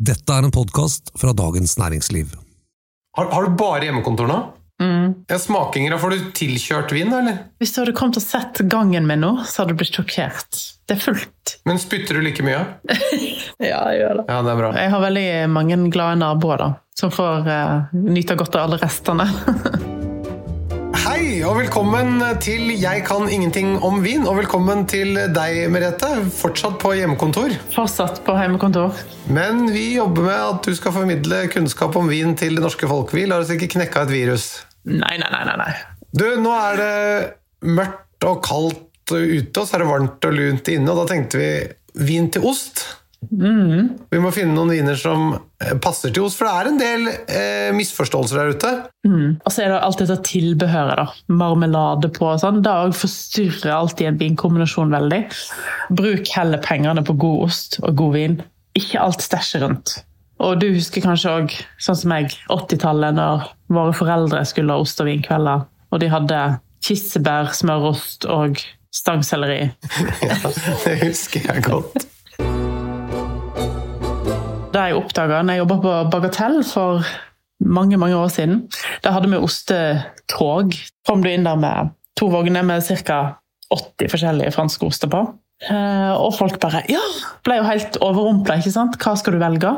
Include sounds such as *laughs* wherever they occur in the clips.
Dette er en podkast fra Dagens Næringsliv. Har, har du bare hjemmekontor nå? Ja, smakinger, Får du tilkjørt vin, eller? Hvis du hadde kommet og sett gangen min nå, så hadde du blitt sjokkert. Det er fullt. Men spytter du like mye? *laughs* Ja, jeg gjør det. Ja, det er bra. Jeg har veldig mange glade naboer da, som får uh, nyte godt av alle restene. *laughs* Hei, og velkommen til Jeg kan ingenting om vin. Og velkommen til deg, Merete. Fortsatt på hjemmekontor. Fortsatt på hjemmekontor. Men vi jobber med at du skal formidle kunnskap om vin til det norske folk. Vi lar oss ikke knekke av et virus. Nei, nei, nei, nei. Du, nå er det mørkt og kaldt ute, og så er det varmt og lunt inne, og da tenkte vi vin til ost. Vi må finne noen viner som eh, passer til oss, for det er en del eh, misforståelser der ute. Og så er det alt dette tilbehøret, da. Marmelade på og sånn. Det forstyrrer alltid en vinkombinasjon veldig. Bruk heller pengene på god ost og god vin. Ikke alt stæsjet rundt. Og du husker kanskje òg, sånn som meg, 80-tallet, når våre foreldre skulle ha ost- og vinkvelder, og de hadde kirsebær, smørost og stangselleri. *laughs* Ja, det husker jeg godt. Det jeg oppdaga når jeg jobba på Bagatell for mange mange år siden, da hadde vi ostetog. Kom du inn der med to vogner med ca. 80 forskjellige franske oster på. Eh, Og folk bare Ja! Ble jo helt overrumpla? Hva skal du velge?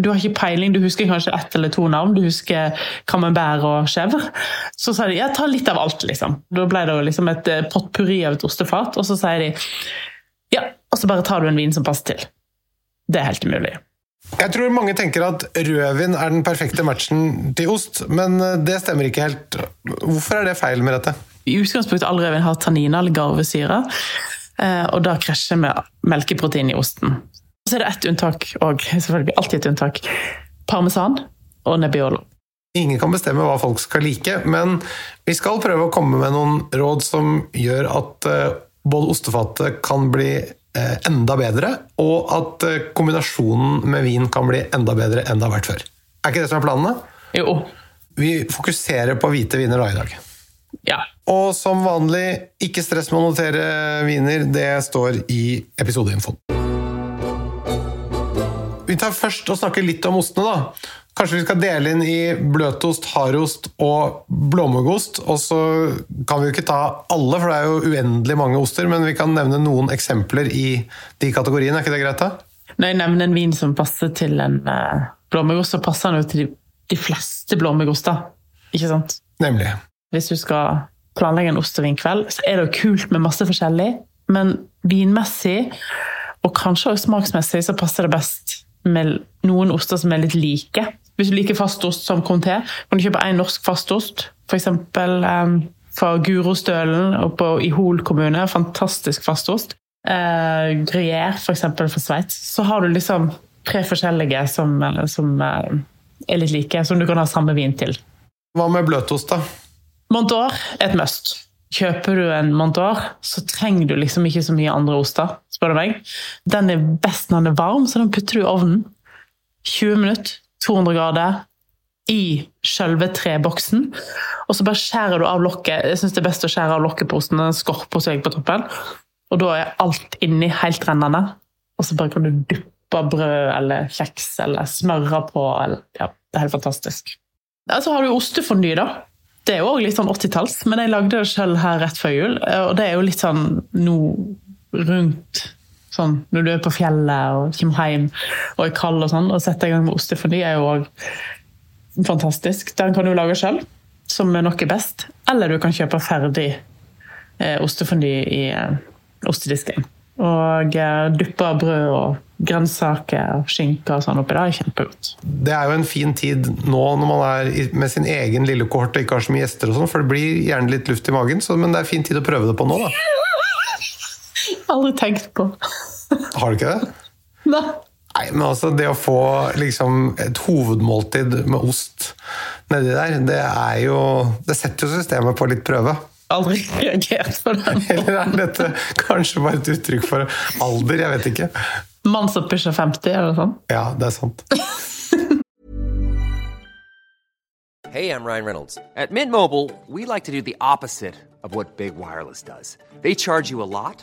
Du har ikke peiling, du husker kanskje ett eller to navn. Du husker camembert og chèvre. Så sa de ja, ta litt av alt, liksom. Da ble det jo liksom et eh, potpurri av et ostefat, og så sier de ja, og så bare tar du en vin som passer til. Det er helt umulig. Jeg tror mange tenker at rødvin er den perfekte matchen til ost, men eh, det stemmer ikke helt. Hvorfor er det feil med dette? I utgangspunktet all rødvin har tanniner eller garvesyre, eh, og da krasjer med melkeprotein i osten. Så er det ett unntak òg, selvfølgelig alltid et unntak. Parmesan og Nebbiolo. Ingen kan bestemme hva folk skal like, men vi skal prøve å komme med noen råd som gjør at eh, både ostefatet kan bli enda bedre, og at eh, kombinasjonen med vin kan bli enda bedre enn det har vært før. Er ikke det som er planene? Jo. Vi fokuserer på hvite viner da i dag. Ja. Og som vanlig, ikke stress med å notere viner. Det står i episodeinfoen. Vi tar først og snakker litt om ostene, da. Kanskje vi skal dele inn i bløtost, hardost og blåmuggost. Og så kan vi jo ikke ta alle, for det er jo uendelig mange oster, men vi kan nevne noen eksempler i de kategoriene. Er ikke det greit, da? Når jeg nevner en vin som passer til en uh, blåmuggost, så passer den jo til de, de fleste blåmuggoster. Ikke sant? Nemlig. Hvis du skal planlegge en ost- og vinkveld, så er det jo kult med masse forskjellig, men vinmessig, og kanskje også smaksmessig, så passer det best med noen oster som er litt like. Hvis du liker fastost som Comté, kan du kjøpe en norsk fastost, f.eks. Um, fra Gurostølen oppe i Hol kommune. Fantastisk fastost. Uh, Gruyère, f.eks. fra Sveits. Så har du liksom tre forskjellige som, som eh, er litt like, som du kan ha samme vin til. Hva med bløtost, da? Montour er et must. Kjøper du en Montour, så trenger du liksom ikke så mye andre oster. spør du meg. Den er best når den er varm, så den putter du i ovnen. 20 minutter, 200 grader, i selve treboksen. Og så bare skjærer du av lokket. Jeg synes det er best å skjære av lokket på osten. Den skorper seg på toppen. Og da er alt inni helt rennende. Og så bare kan du duppe brød eller kjeks eller smøre på. Eller, ja, det er helt fantastisk. Og så har du ostefondy, da. Det er jo òg litt sånn 80-talls, men jeg lagde det sjøl her rett før jul. Og det er jo litt sånn nå rundt sånn når du er på fjellet og kommer hjem og er kald og sånn, og setter i gang med ostefondy er jo òg fantastisk. Den kan du lage sjøl, som er noe best. Eller du kan kjøpe ferdig eh, ostefondy i eh, ostedisken. Og eh, duppe brød og grønnsaker skinke og sånn oppi det er kjempegodt. Det er jo en fin tid nå når man er med sin egen lille kohort og ikke har så mye gjester, og sånn, for det blir gjerne litt luft i magen. Så, men det er fin tid å prøve det på nå, da. Aldri tenkt på. Har du ikke det? Nei. Nei, men altså Det å få liksom et hovedmåltid med ost nedi der, det er jo Det setter jo systemet på litt prøve. Aldri reagert på det. *laughs* Eller er dette kanskje bare et uttrykk for alder? Jeg vet ikke. Mann som pusher 50, er det sånn? Ja, det er sant. *laughs* Hey, I'm Ryan Reynolds. At Mint Mobile, we like to do the opposite of what Big Wireless does. They charge you a lot,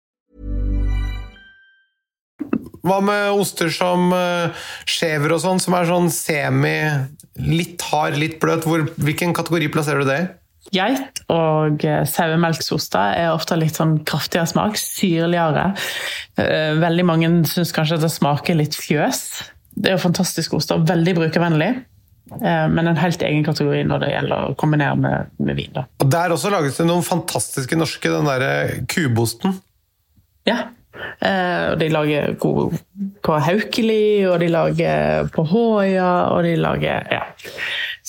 Hva med oster som uh, skjever og sånn, som er sånn semi Litt hard, litt bløt. Hvor, hvilken kategori plasserer du det i? Geit og eh, sauemelksoster er ofte litt sånn kraftigere smak, syrligere. Eh, veldig mange syns kanskje at det smaker litt fjøs. Det er jo fantastisk oster, veldig brukervennlig. Eh, men en helt egen kategori når det gjelder å kombinere med, med vin. Da. Og Der også lages det noen fantastiske norske, den derre kubosten. Ja. Og de lager god på Haukeli, og de lager på Håøya, og de lager Ja.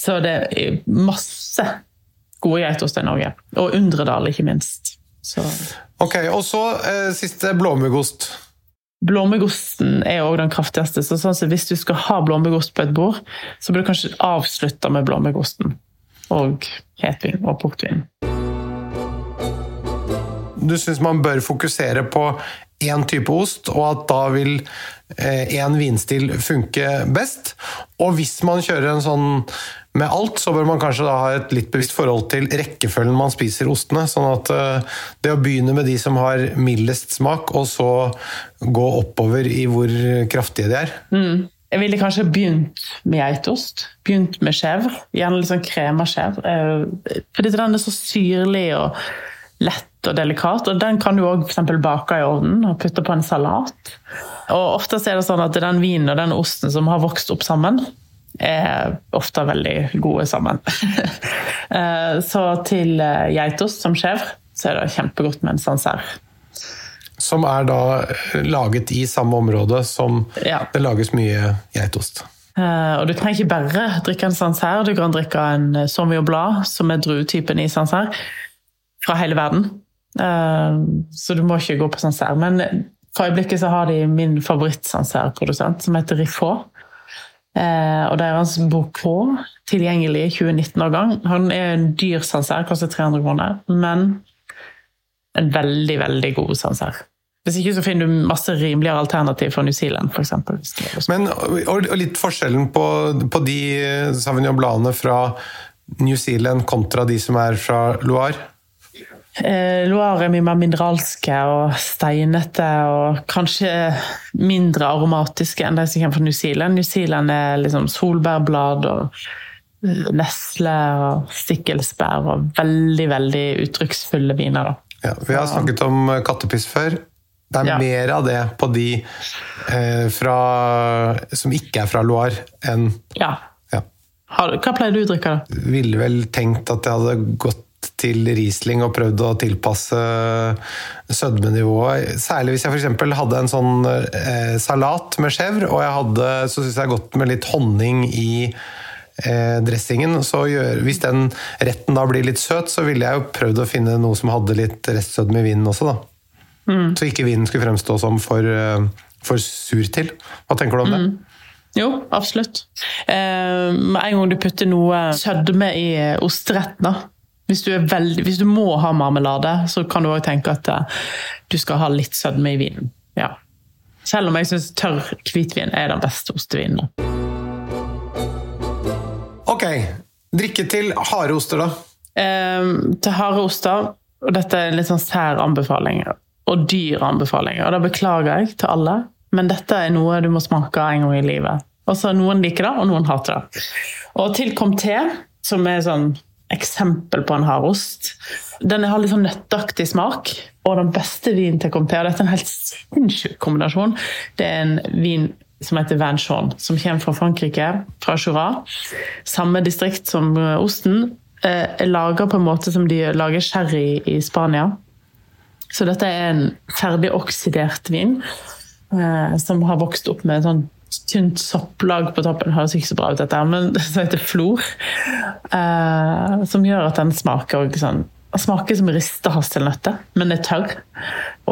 Så det er masse gode geitoster i Norge. Og Undredal, ikke minst. Så. Ok, Og så eh, siste blåmuggost. Blåmuggosten er òg den kraftigste. så sånn Hvis du skal ha blåmuggost på et bord, så bør du kanskje avslutte med blåmuggosten. Og hetvin og portvin. Du syns man bør fokusere på én type ost, og at da vil én vinstil funke best. Og hvis man kjører en sånn med alt, så bør man kanskje da ha et litt bevisst forhold til rekkefølgen man spiser ostene. Sånn at det å begynne med de som har mildest smak, og så gå oppover i hvor kraftige de er. Mm. Jeg ville kanskje begynt med geitost. Begynt med chèvre. Gjerne litt sånn krema chèvre. Fordi den er så syrlig og lett og delikat. Og den kan du òg bake i ovnen og putte på en salat. Og ofte er det sånn at den vinen og den osten som har vokst opp sammen, er ofte veldig gode sammen. *laughs* så til geitost som skjev, så er det kjempegodt med en sancerre. Som er da laget i samme område som Ja. det lages mye geitost. Uh, og du trenger ikke bare drikke en sancerre, du kan drikke en Sauvignon Blad, som er druetypen i sancerre, fra hele verden. Eh, så du må ikke gå på sancerre. Men for øyeblikket så har de min favoritt-sancerre-produsent, som heter Riffaut. Eh, og deres Bocaux, tilgjengelig i 2019-årgang. Han er en dyr sancerre, koster 300 kroner, men en veldig, veldig god sancerre. Hvis ikke så finner du masse rimeligere alternativ for New Zealand, f.eks. Og, litt forskjellen på, på de Sauvignon Bladene fra New Zealand kontra de som er fra Loire? Eh, Loire er mye mer mineralske og steinete og kanskje mindre aromatiske enn de som kommer fra New Zealand. New Zealand er liksom solbærblad og eh, nesle og stikkelsbær og veldig, veldig uttrykksfulle viner. Ja, vi har snakket om kattepiss før. Det er Ja. mer av det på de eh, fra, som ikke er fra Loire, enn Ja. ja. Hva pleier du å drikke, da? Ville vel tenkt at jeg hadde gått til Riesling og prøvd å tilpasse sødmenivået. Særlig hvis jeg f.eks. hadde en sånn eh, salat med chèvre, og jeg hadde, så syns jeg godt med litt honning i eh, dressingen. Så gjør, hvis den retten da blir litt søt, så ville jeg jo prøvd å finne noe som hadde litt restsødme i vinen også, da. Så ikke vinen skulle fremstå som for, eh, for sur til. Hva tenker du om det? Jo, absolutt. Eh, en gang du putter noe sødme i osteretten, da. Hvis du, veldig, hvis du må ha marmelade, så kan du òg tenke at eh, du skal ha litt sødme i vinen. Ja. Selv om jeg syns tørr hvitvin er den beste ostevinen. Ok, drikke til harde oster, da. Eh, til harde oster, og dette er litt sånn sær anbefaling, og dyr anbefaling, og det beklager jeg til alle, men dette er noe du må smake en gang i livet. Altså, Noen liker det, og noen hater det. Og til Comté, som er sånn eksempel på en hardost. Den har litt sånn nøtteaktig smak, og den beste vinen til Comté, dette er en helt sinnssyk kombinasjon, det er en vin som heter Vanchon, som kommer fra Frankrike, fra Jura. Samme distrikt som osten. Eh, Er laga på en måte som de lager sherry i Spania. Så dette er en ferdig oksidert vin eh, som har vokst opp med sånn tynt sopplag på toppen. Høres ikke så bra ut, dette, her, men *laughs* det heter flor. Uh, som gjør at den smaker sånn den smaker som rista hasselnøtter, men er tørr.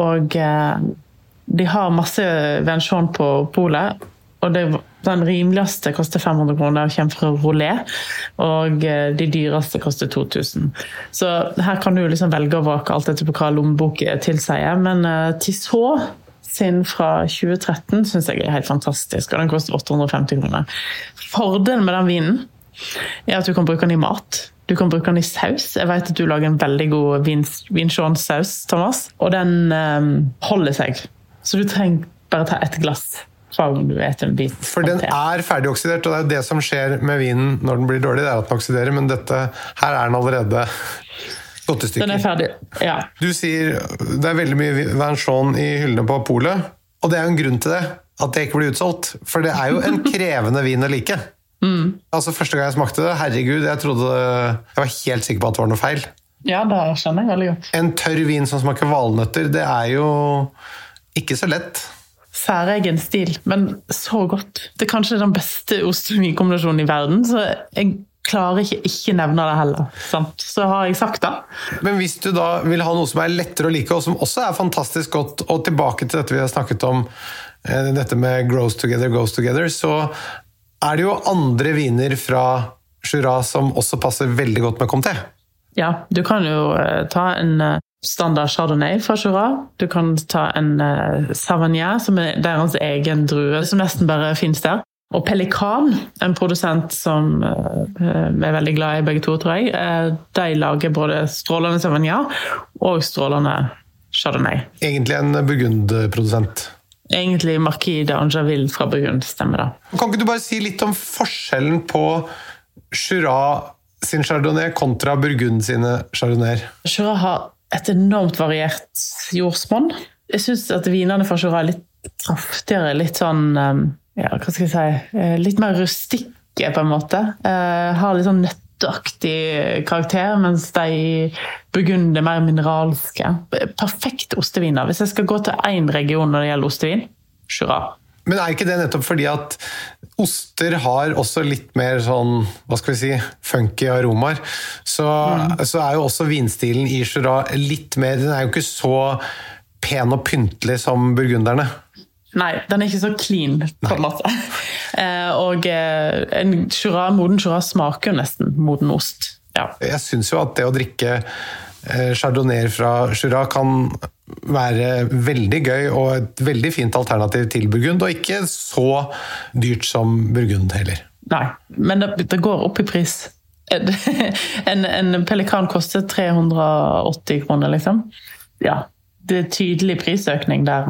Og uh, de har masse vensjon på polet, og det Den rimeligste koster 500 kroner og kommer fra Rolé, og eh, de dyreste koster 2000. Så her kan du liksom velge og vrake alt etter hva lommeboka tilsier, men uh, Tissot sin fra 2013 syns jeg er helt fantastisk, og den koster 850 kroner. Fordelen med den vinen er at du kan bruke den i mat. Du kan bruke den i saus. Jeg vet at du lager en veldig god vinsjonssaus, Thomas. Og den um, holder seg. Så du trenger bare ta ett glass. Bit, For den er ferdigoksidert, og det er jo det som skjer med vinen når den blir dårlig. det er at den oksiderer, Men dette, her er den allerede i stykker. Den er ferdig, ja. Du sier det er veldig mye Vanchon i hyllene på polet, og det er jo en grunn til det. At det ikke blir utsolgt. For det er jo en *laughs* krevende vin å like. Mm. Altså Første gang jeg smakte det, herregud, jeg trodde Jeg var helt sikker på at det var noe feil. Ja, det skjønner jeg veldig godt. En tørr vin som smaker valnøtter, det er jo ikke så lett. Særegen stil, men så godt. Det er kanskje den beste ost-vin-kombinasjonen i verden, så jeg klarer ikke ikke nevne det heller. Sant? Så har jeg sagt det. Men hvis du da vil ha noe som er lettere å like, og som også er fantastisk godt, og tilbake til dette vi har snakket om, eh, dette med grows together, goes together, så er det jo andre viner fra Jura som også passer veldig godt med Comté. Ja, du kan jo uh, ta en uh, standard chardonnay fra Jura. Du kan ta en Savagnin, som er deres egen drue, som nesten bare finnes der. Og Pelikan, en produsent som vi er veldig glad i begge to, tror jeg, de lager både strålende Sauvignon og strålende chardonnay. Egentlig en burgundprodusent? Egentlig Marquis de fra Burgund, stemmer det. Kan ikke du bare si litt om forskjellen på Jura sin chardonnay kontra Burgund sine chardonnayer? Jura har et enormt variert jordsmonn. Jeg syns at vinene fra Jura er litt kraftigere, litt sånn um, ja, hva skal jeg si eh, Litt mer rustikke, på en måte. Eh, har litt sånn nøtteaktig karakter, mens de burgunder mer mineralske. Perfekt osteviner. Hvis jeg skal gå til én region når det gjelder ostevin, Jura. Men er ikke det nettopp fordi at oster har også litt mer sånn hva skal vi si, funky aromaer? Så, mm. så er jo også vinstilen i Jura litt mer Den er jo ikke så pen og pyntelig som burgunderne. Nei, den er ikke så clean, på en måte. Eh, og eh, en jura, moden jura smaker jo nesten moden ost. Ja. Jeg syns jo at det å drikke eh, chardonnay fra Jura kan være veldig gøy og et veldig fint alternativ til burgund, og ikke så dyrt som burgund heller. Nei, men det, det går opp i pris. *laughs* En, en, pelikan koster 380 kroner, liksom. Ja, det er tydelig prisøkning der.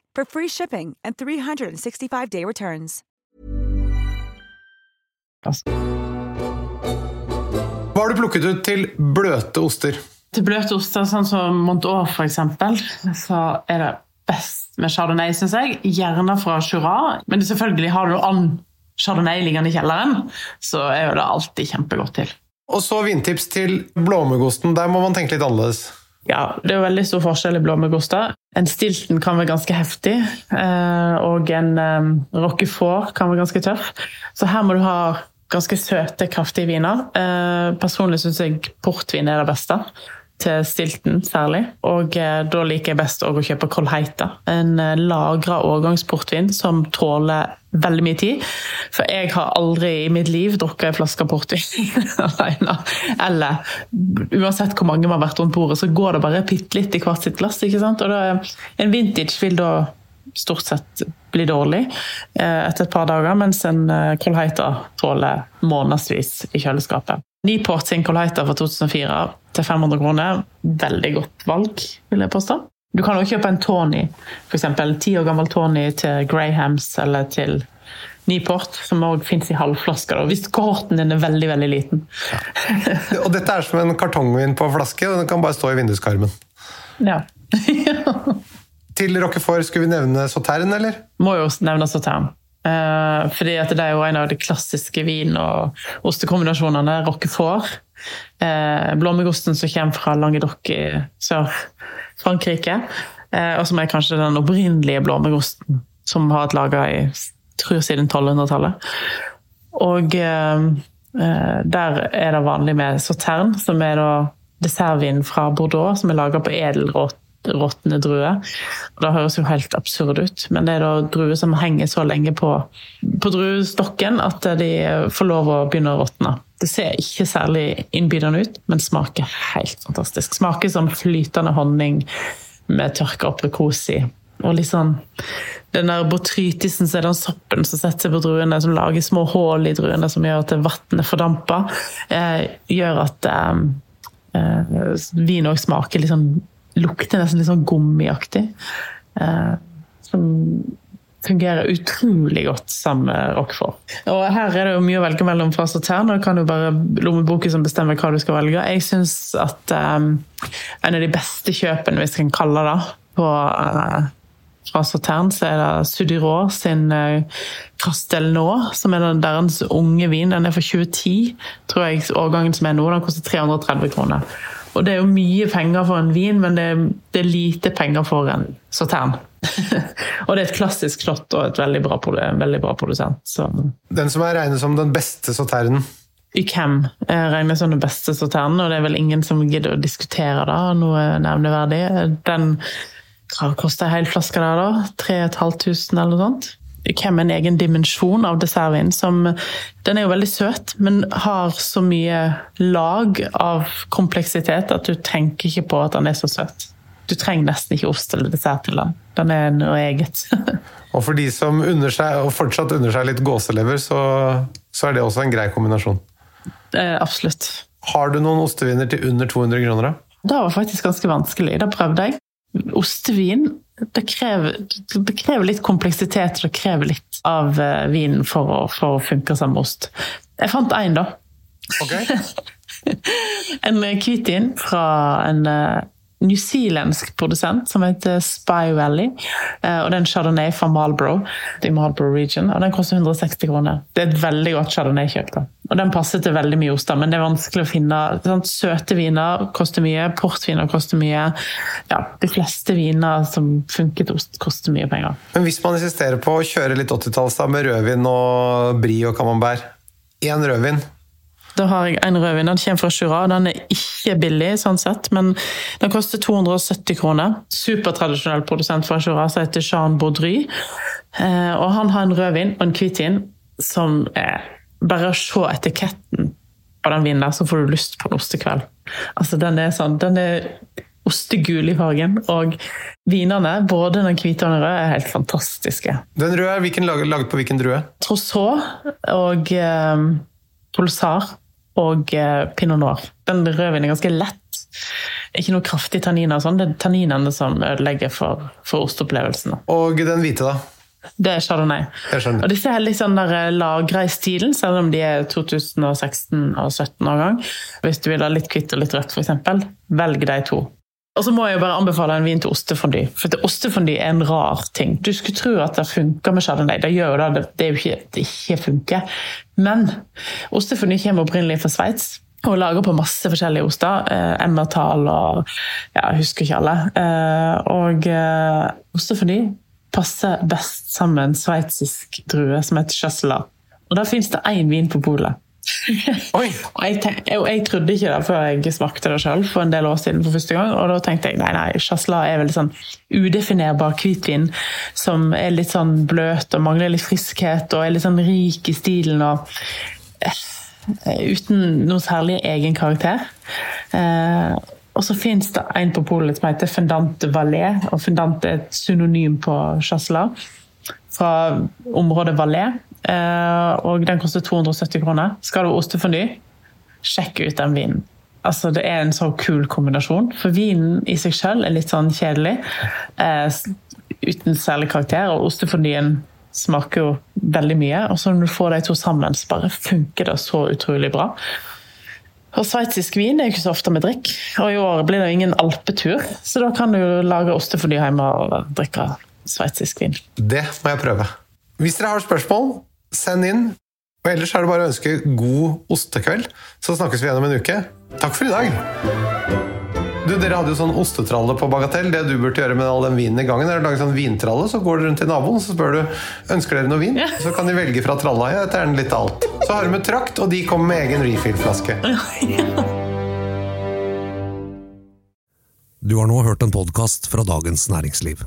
for free shipping and 365-day returns. Hva har du plukket ut til bløte oster? Til bløte oster, sånn som Montour for eksempel, så er det best med chardonnay, synes jeg. Gjerne fra Jura, men selvfølgelig har du annen chardonnay liggende i kjelleren, så er jo det alltid kjempegodt til. Og så vintips til blåmuggosten. Der må man tenke litt annerledes. Ja, det er veldig stor forskjell i blåmuggoster. En Stilton kan være ganske heftig, eh, og en um, Roquefort kan være ganske tøff. Så her må du ha ganske søte, kraftige viner. Eh, personlig syns jeg portvin er det beste til stilten særlig. Og eh, da liker jeg best å kjøpe Kolheita. En eh, lagra årgangsportvin som tåler veldig mye tid. For jeg har aldri i mitt liv drukket en flaske portvin *laughs* alene. Eller uansett hvor mange man har vært rundt bordet, så går det bare bitte litt i hvert sitt glass. ikke sant? Og da, en vintage vil da stort sett bli dårlig eh, etter et par dager, mens en kolheita tåler månedsvis i kjøleskapet. Niport sin Colheita fra 2004 til 500 kroner. Veldig godt valg, vil jeg påstå. Du kan også kjøpe en Tony, f.eks. ti år gammel Tony til Grahams eller til Newport, som òg fins i halvflasker, hvis kohorten din er veldig veldig liten. Ja. og dette er som en kartongvin på flaske, og den kan bare stå i vinduskarmen. Ja. til Roquefort, skulle vi nevne Sautern, eller? Må jo nevne Sautern. Uh, fordi at det er jo en av de klassiske vin- og ostekombinasjonene. Roquefort. Uh, Blåmuggosten som kommer fra Languedoc i Sør-Frankrike. Uh, og som er kanskje den opprinnelige blåmuggosten som har vært laga i tror siden 1200-tallet. Og der er det vanlig med sauterne, som er da dessertvin fra Bordeaux, som er laga på edelrått råtne druer. Det høres jo helt absurd ut, men det er da druer som henger så lenge på, på druestokken at de får lov å begynne å råtne. Det ser ikke særlig innbydende ut, men smaker helt fantastisk. Smaker som flytende honning med tørka aprikos i. Og liksom den der botrytisen, så er den soppen som setter seg på druene, som lager små hull i druene, som gjør at vannet fordamper, eh, gjør at eh, eh, vin òg smaker litt sånn lukter nesten litt sånn gummiaktig. Eh, som fungerer utrolig godt sammen med Rockford. Og her er det jo mye å velge mellom fra Sautern, og det kan jo bare lommeboken som bestemmer hva du skal velge. Jeg syns at um, en av de beste kjøpene, hvis vi kan kalle det, på, uh, fra Sautern, så er det Sudirå sin uh, Castelnau, som er deres unge vin. Den er fra 2010, tror jeg, årgangen som er nå. Den koster 330 kroner. Og det er jo mye penger for en vin, men det er, det er lite penger for en sautern. *laughs* og det er et klassisk slott og et veldig bra, veldig bra produsent. Så. Den som er regnet som den beste sauternen? Ychem regnes som den beste sauternen, og det er vel ingen som gidder å diskutere da, noe nevneverdig. Den hva koster ei hel flaske der, da? 3500 eller noe sånt? Kommer en egen dimensjon av dessertvin. som Den er jo veldig søt, men har så mye lag av kompleksitet at du tenker ikke på at den er så søt. Du trenger nesten ikke ost eller dessert til den. Den er noe eget. *laughs* og for de som unner seg, og fortsatt unner seg litt gåselever, så, så er det også en grei kombinasjon. Eh, absolutt. Har du noen osteviner til under 200 kroner, da? Det var faktisk ganske vanskelig. Da prøvde jeg. Ostevin det krever, det krever, litt kompleksitet, og det krever litt av uh, vinen for å, for å funke som ost. Jeg fant én, da. Okay. *laughs* en hvitvin fra en uh, newzealandsk produsent som heter Spy Valley. Eh, og det er en chardonnay fra Marlborough, i Marlborough region, og den koster 160 kroner. Det er et veldig godt chardonnay-kjøp. Og den passer til veldig mye oster, men det er vanskelig å finne. Sant? Søte viner koster mye, portviner koster mye. Ja, de fleste viner som funker til ost, koster mye penger. Men hvis man insisterer på å kjøre litt 80-talls med rødvin og brie og camembert, én rødvin da har jeg en rødvin. Den kommer fra Jura. Den er ikke billig, sånn sett, men den koster 270 kroner. Supertradisjonell produsent fra Jura som heter Jean Baudry. Eh, og han har en rødvin og en hvitvin som er Bare se etiketten på den vinen der, så får du lyst på en ostekveld. Altså, den er sånn Den er ostegul i fargen. Og vinene, både den hvite og den røde, er helt fantastiske. Den røde er hvilken laget på hvilken drue? Trousseau og eh, Pulsar og eh, pinot noir. Den rødvinen er ganske lett. Ikke noe kraftig tanniner. og sånn. Det er tanninene som ødelegger for, for osteopplevelsen. Og den hvite, da? Det er chardonnay. Og disse er litt sånn eh, lagra i stilen, selv om de er 2016 og 2017 årgang. Hvis du vil ha litt hvitt og litt rødt, f.eks., velg de to. Og så må jeg bare anbefale en vin til ostefondy. For ostefondy er en rar ting. Du skulle tro at det funker med chardonnay. Det gjør jo det. Det er jo ikke det ikke funker. Men ostefondy kommer opprinnelig fra Sveits. Og lager på masse forskjellige oster. Eh, Emmertal og ja, jeg husker ikke alle. Eh, og eh, ostefondy passer best sammen sveitsisk drue som heter chasselas. Og da fins det én vin på polet. Oi! Jeg, tenk, jeg, jeg trodde ikke det før jeg smakte det sjøl for en del år siden. for første gang, Og da tenkte jeg nei, nei, chasselas er veldig sånn udefinerbar hvitvin som er litt sånn bløt og mangler litt friskhet og er litt sånn rik i stilen. og eh, Uten noe særlig egen karakter. Eh, og så fins det en på polet som heter Fendante Valais, og Fendante er et synonym på chasselas fra området Valais. Eh, og den koster 270 kroner. Skal du ha ny sjekk ut den vinen. Altså, det er en så kul kombinasjon. For vinen i seg selv er litt sånn kjedelig. Eh, uten særlig karakter. Og ostefornyen smaker jo veldig mye. Og så når du får de to sammen, så bare funker det så utrolig bra. Og sveitsisk vin er jo ikke så ofte med drikk, Og i år blir det jo ingen alpetur, så da kan du lage osteforny hjemme og drikke sveitsisk vin. Det må jeg prøve. Hvis dere har spørsmål, send inn. Og ellers er det bare å ønske god ostekveld, så snakkes vi igjen om en uke. Takk for i dag! Du, Dere hadde jo sånn ostetralle på Bagatell. Det du burde gjøre med all den vinen i gangen, er å lage sånn vintralle. Så går du rundt til naboen så spør du ønsker dere noe vin. Så kan de velge fra tralla. Ja, dette er den litt av alt. Så har du med trakt, og de kommer med egen refill-flaske. Du har nå hørt en podkast fra Dagens Næringsliv.